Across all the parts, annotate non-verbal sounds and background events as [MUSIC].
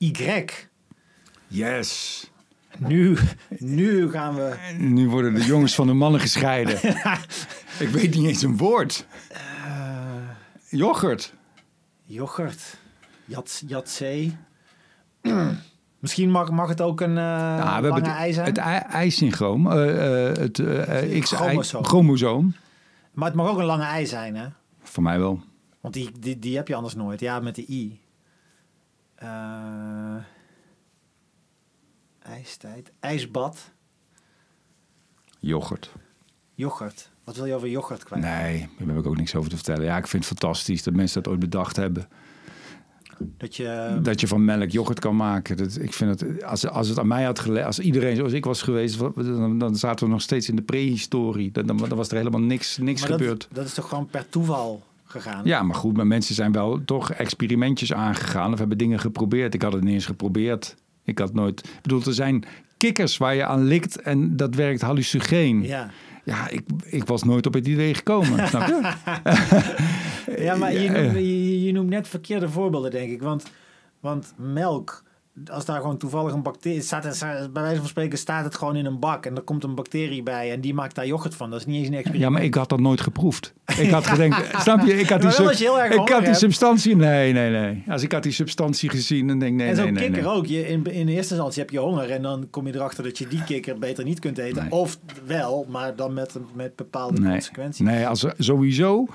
Y. Yes. Nu, nu gaan we... Nu worden de jongens van de mannen gescheiden. [LAUGHS] Ik weet niet eens een woord. Yoghurt. Yoghurt. Jat, Jatzee. [CLEARS THROAT] Misschien mag, mag het ook een uh, lange ei het, zijn. het ei- ei-syndroom. eh, het eh, X-ei- Chromosoom. chromosoom. Maar het mag ook een lange ei zijn, hè? Voor mij wel. Want die, die, die heb je anders nooit. Ja, met de I. Eh, ijstijd. IJsbad. Yoghurt. Yoghurt. Wat wil je over yoghurt kwijt? Nee, daar heb ik ook niks over te vertellen. Ja, ik vind het fantastisch dat mensen dat ooit bedacht hebben. Dat je... Dat je van melk yoghurt kan maken. Dat, ik vind het, als, als het aan mij had gelegen, als iedereen zoals ik was geweest, dan, dan zaten we nog steeds in de prehistorie. Dan, dan, dan was er helemaal niks, niks maar dat, gebeurd. dat is toch gewoon per toeval gegaan? Ja, maar goed, maar mensen zijn wel toch experimentjes aangegaan of hebben dingen geprobeerd. Ik had het niet eens geprobeerd. Ik had nooit. Ik bedoel, er zijn kikkers waar je aan likt en dat werkt hallucinogeen. Ja, Ja. ik, ik was nooit op het idee gekomen. [LAUGHS] snap je? Ja, maar je noemt, je, je noemt net verkeerde voorbeelden, denk ik. Want, want melk, als daar gewoon toevallig een bacterie... Staat, bij wijze van spreken staat het gewoon in een bak... en er komt een bacterie bij en die maakt daar yoghurt van. Dat is niet eens een experiment. Ja, maar ik had dat nooit geproefd. Ik had gedacht, snap je? Ik had die, sub- je ik had die substantie. Nee, nee, nee. Als ik had die substantie gezien, dan denk ik nee, en zo'n nee, nee, kikker nee. ook. Je, in, in eerste instantie heb je honger en dan kom je erachter dat je die kikker beter niet kunt eten. Nee. Of wel, maar dan met, met bepaalde Nee, consequenties. nee als sowieso,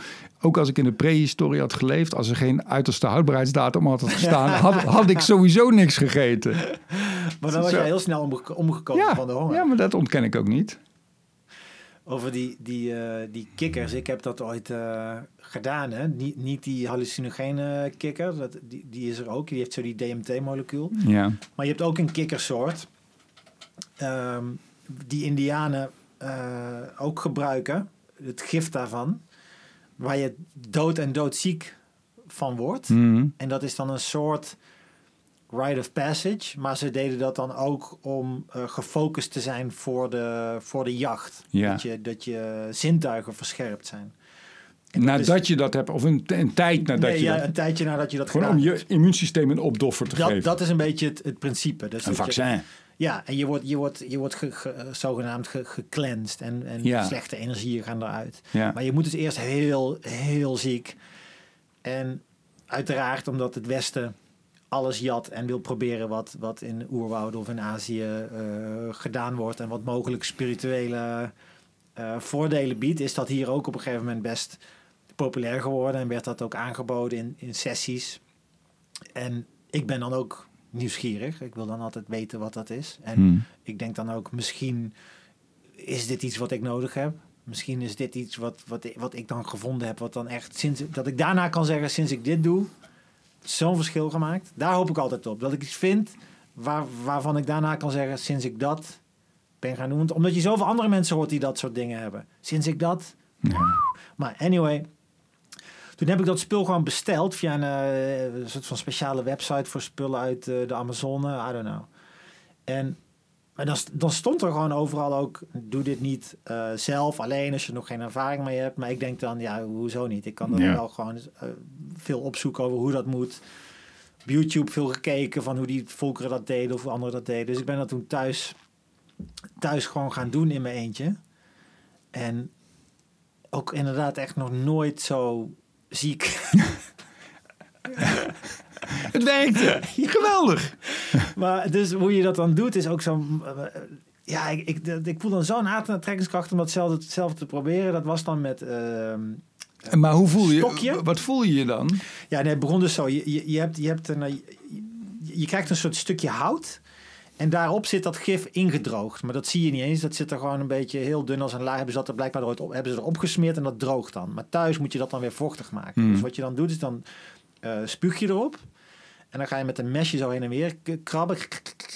ook als ik in de prehistorie had geleefd, als er geen uiterste houdbaarheidsdatum had gestaan, [LAUGHS] had, had ik sowieso niks gegeten. [LAUGHS] Maar dan was je heel snel omge- omgekomen Ja, van de honger. ja, maar dat ontken ik ook niet. Over die, die, eh, die kikkers. Ik heb dat ooit eh, gedaan. Hè? Niet, niet die hallucinogene kikker. Dat, die, die is er ook. Die heeft zo die DMT-molecuul. Ja, Maar je hebt ook een kikkersoort. ehm, die indianen eh, ook gebruiken. Het gif daarvan. Waar je dood en doodziek van wordt. Mhm. En dat is dan een soort rite of passage. Maar ze deden dat dan ook om eh, gefocust te zijn voor de, voor de jacht. Ja. Dat, je, dat je zintuigen verscherpt zijn. En dat nadat is- je dat hebt, of een, een tijd nadat nee, je ja, dat... een tijdje nadat je dat Gewoon om je immuunsysteem een opdoffer te Dat, geven. dat is een beetje het, het principe. Dus een je- vaccin. ja, en je wordt, je wordt, je wordt ge, ge- zogenaamd ge, gecleansed en, en Ja. slechte energieën gaan eruit. Ja. Maar je moet dus eerst heel, heel ziek. En uiteraard omdat het Westen alles jat en wil proberen wat, wat in oerwouden of in Azië eh, gedaan wordt en wat mogelijk spirituele eh, voordelen biedt, is dat hier ook op een gegeven moment best populair geworden en werd dat ook aangeboden in, in sessies. En ik ben dan ook nieuwsgierig. Ik wil dan altijd weten wat dat is. En Hmm. ik denk dan ook, misschien is dit iets wat ik nodig heb. Misschien is dit iets wat, wat, ik- wat ik dan gevonden heb, wat dan echt sinds dat ik daarna kan zeggen, sinds ik dit doe, zo'n verschil gemaakt. Daar hoop ik altijd op. Dat ik iets vind waar, waarvan ik daarna kan zeggen, sinds ik dat ben gaan doen. Omdat je zoveel andere mensen hoort die dat soort dingen hebben. Sinds ik dat. Maar anyway. Toen heb ik dat spul gewoon besteld via een, eh, soort van speciale website voor spullen uit eh, de Amazone. I don't know. En maar dan, dan stond er gewoon overal ook, doe dit niet eh, zelf alleen als je nog geen ervaring mee hebt. Maar ik denk dan, ja, hoezo niet? Ik kan er Ja. wel gewoon eh, veel opzoeken over hoe dat moet. Op YouTube veel gekeken van hoe die volkeren dat deden of hoe anderen dat deden. Dus ik ben dat toen thuis, thuis gewoon gaan doen in mijn eentje. En ook inderdaad echt nog nooit zo ziek. [LAUGHS] [LAUGHS] Het werkte. [LAUGHS] Geweldig. Maar dus hoe je dat dan doet is ook zo... eh, ja, ik, ik, ik voel dan zo'n aantrekkingskracht om datzelfde, hetzelfde te proberen. Dat was dan met... ehm, Maar hoe voel je Stokje? Wat voel je je dan? Ja, nee, het begon dus zo. Je, je, je, hebt, je, hebt een, eh, je, je krijgt een soort stukje hout. En daarop zit dat gif ingedroogd. Maar dat zie je niet eens. Dat zit er gewoon een beetje heel dun als een laag. Hebben ze dat er blijkbaar ooit op, hebben ze erop gesmeerd en dat droogt dan. Maar thuis moet je dat dan weer vochtig maken. Hmm. Dus wat je dan doet is dan eh spuug je erop. En dan ga je met een mesje zo heen en weer krabben.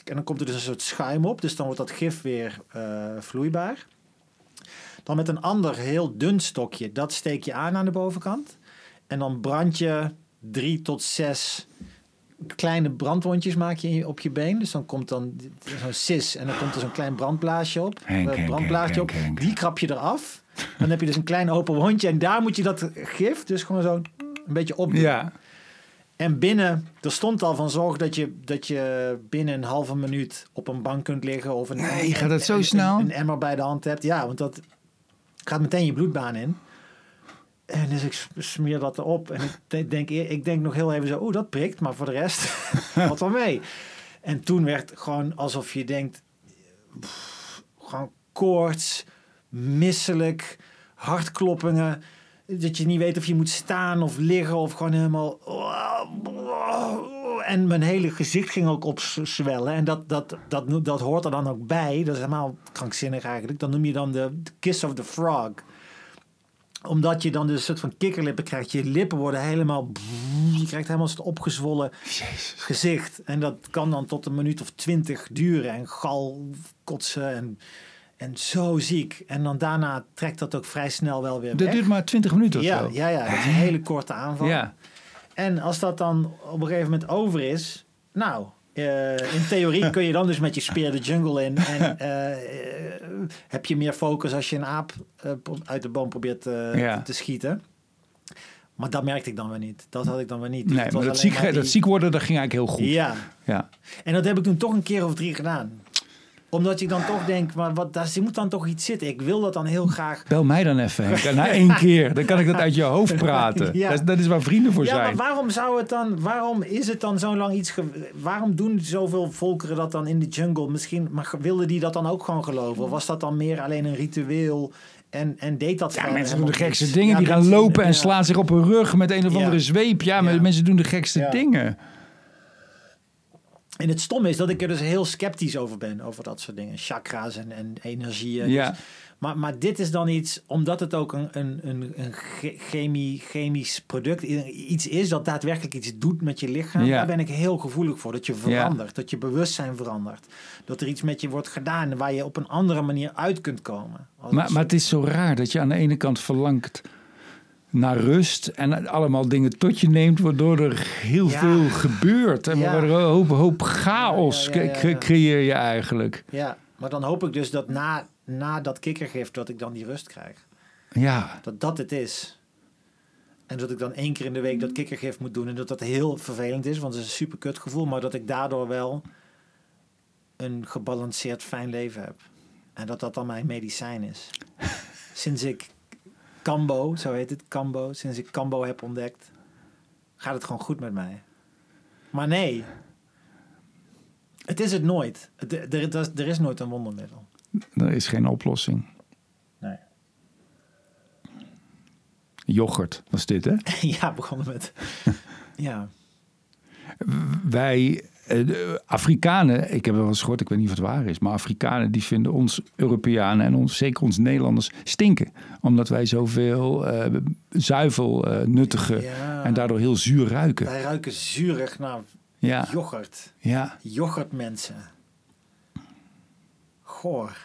En dan komt er dus een soort schuim op. Dus dan wordt dat gif weer eh, vloeibaar. Dan met een ander heel dun stokje. Dat steek je aan aan de bovenkant. En dan brand je drie tot zes kleine brandwondjes maak je op je been. Dus dan komt dan zo'n cis en dan komt er zo'n klein brandblaasje op. Henk, eh, Henk, brandblaasje Henk, op. Henk, Henk. Die krap je eraf. Dan heb je dus een klein open wondje en daar moet je dat gif dus gewoon zo een beetje op doen. Ja. En binnen, er stond al van zorg dat je, dat je binnen een halve minuut op een bank kunt liggen. Of een, Nee, gaat dat zo een- snel? Een, een emmer bij de hand hebt. Ja, want dat gaat meteen je bloedbaan in. En dus ik smeer dat erop. En ik de- denk, eer- ik denk nog heel even zo, oeh, dat prikt. Maar voor de rest [LAUGHS] valt wel mee. En toen werd gewoon alsof je denkt, pff, gewoon koorts, misselijk, hartkloppingen. Dat je niet weet of je moet staan of liggen of gewoon helemaal... En mijn hele gezicht ging ook opzwellen. En dat, dat, dat, dat hoort er dan ook bij. Dat is helemaal krankzinnig eigenlijk. Dan noem je dan de, kiss of the frog omdat je dan dus een soort van kikkerlippen krijgt. Je lippen worden helemaal... Je krijgt helemaal zo'n opgezwollen gezicht. En dat kan dan tot een minuut of twintig duren. En gal kotsen en, en zo ziek. En dan daarna trekt dat ook vrij snel wel weer Dat weg. duurt maar 20 minuten of ja, zo. ja, ja, dat is een hele korte aanval. Ja. En als dat dan op een gegeven moment over is... Nou, eh, in theorie [LAUGHS] kun je dan dus met je speer de jungle in. En eh, eh, heb je meer focus als je een aap uit de boom probeert Ja. te, te schieten. Maar dat merkte ik dan weer niet. Dat had ik dan weer niet. Dus Nee, het maar dat ziek, maar dat ziek worden, dat ging eigenlijk heel goed. Ja, Ja. en dat heb ik toen toch een keer of drie gedaan. Omdat je dan toch denkt, maar wat, daar moet dan toch iets zitten. Ik wil dat dan heel graag. Bel mij dan even, Henk. Na [LAUGHS] één keer. Dan kan ik dat uit je hoofd praten. Ja. Dat, is- dat is waar vrienden voor Ja, maar zijn. waarom zou het dan, waarom is het dan zo lang iets, waarom doen zoveel volkeren dat dan in de jungle? Misschien, maar wilden die dat dan ook gewoon geloven? Of was dat dan meer alleen een ritueel en, en deed dat Ja, mensen doen de gekste dingen. Ja, die gaan mensen- lopen en slaan zich op hun rug met een of andere zweep. Ja, maar mensen doen de gekste Ja. dingen. En het stomme is dat ik er dus heel sceptisch over ben, over dat soort dingen. Chakra's en, en energieën. Ja. Dus- maar, maar dit is dan iets, omdat het ook een, een, een, een che- chemie, chemisch product, iets is dat daadwerkelijk iets doet met je lichaam. Ja. Daar ben ik heel gevoelig voor. Dat je Ja. verandert, dat je bewustzijn verandert. Dat er iets met je wordt gedaan waar je op een andere manier uit kunt komen. Maar, maar het is zo raar dat je aan de ene kant verlangt naar rust en allemaal dingen tot je neemt, waardoor er heel Ja. veel gebeurt. En Ja. waardoor een hoop, hoop chaos Ja, creëer je eigenlijk. Ja, maar dan hoop ik dus dat na, na dat kikkergif dat ik dan die rust krijg. Ja, Dat dat het is. En dat ik dan één keer in de week dat kikkergif moet doen. En dat dat heel vervelend is, want het is een super kut gevoel. Maar dat ik daardoor wel een gebalanceerd fijn leven heb. En dat dat dan mijn medicijn is. [LAUGHS] Sinds ik Cambo, zo heet het, Cambo. Sinds ik Cambo heb ontdekt, gaat het gewoon goed met mij. Maar nee, het is het nooit. Er, er, er is- nooit een wondermiddel. er is geen oplossing. Nee. Yoghurt was dit, hè? [LAUGHS] ja, begonnen met... [LAUGHS] Ja. wij, de Afrikanen, ik heb wel eens gehoord, ik weet niet of het waar is, maar Afrikanen die vinden ons Europeanen en ons, zeker ons Nederlanders stinken. Omdat wij zoveel eh, zuivel eh, nuttigen Ja. en daardoor heel zuur ruiken. Wij ruiken zuurig naar Ja, yoghurt. ja. Yoghurtmensen. Goor.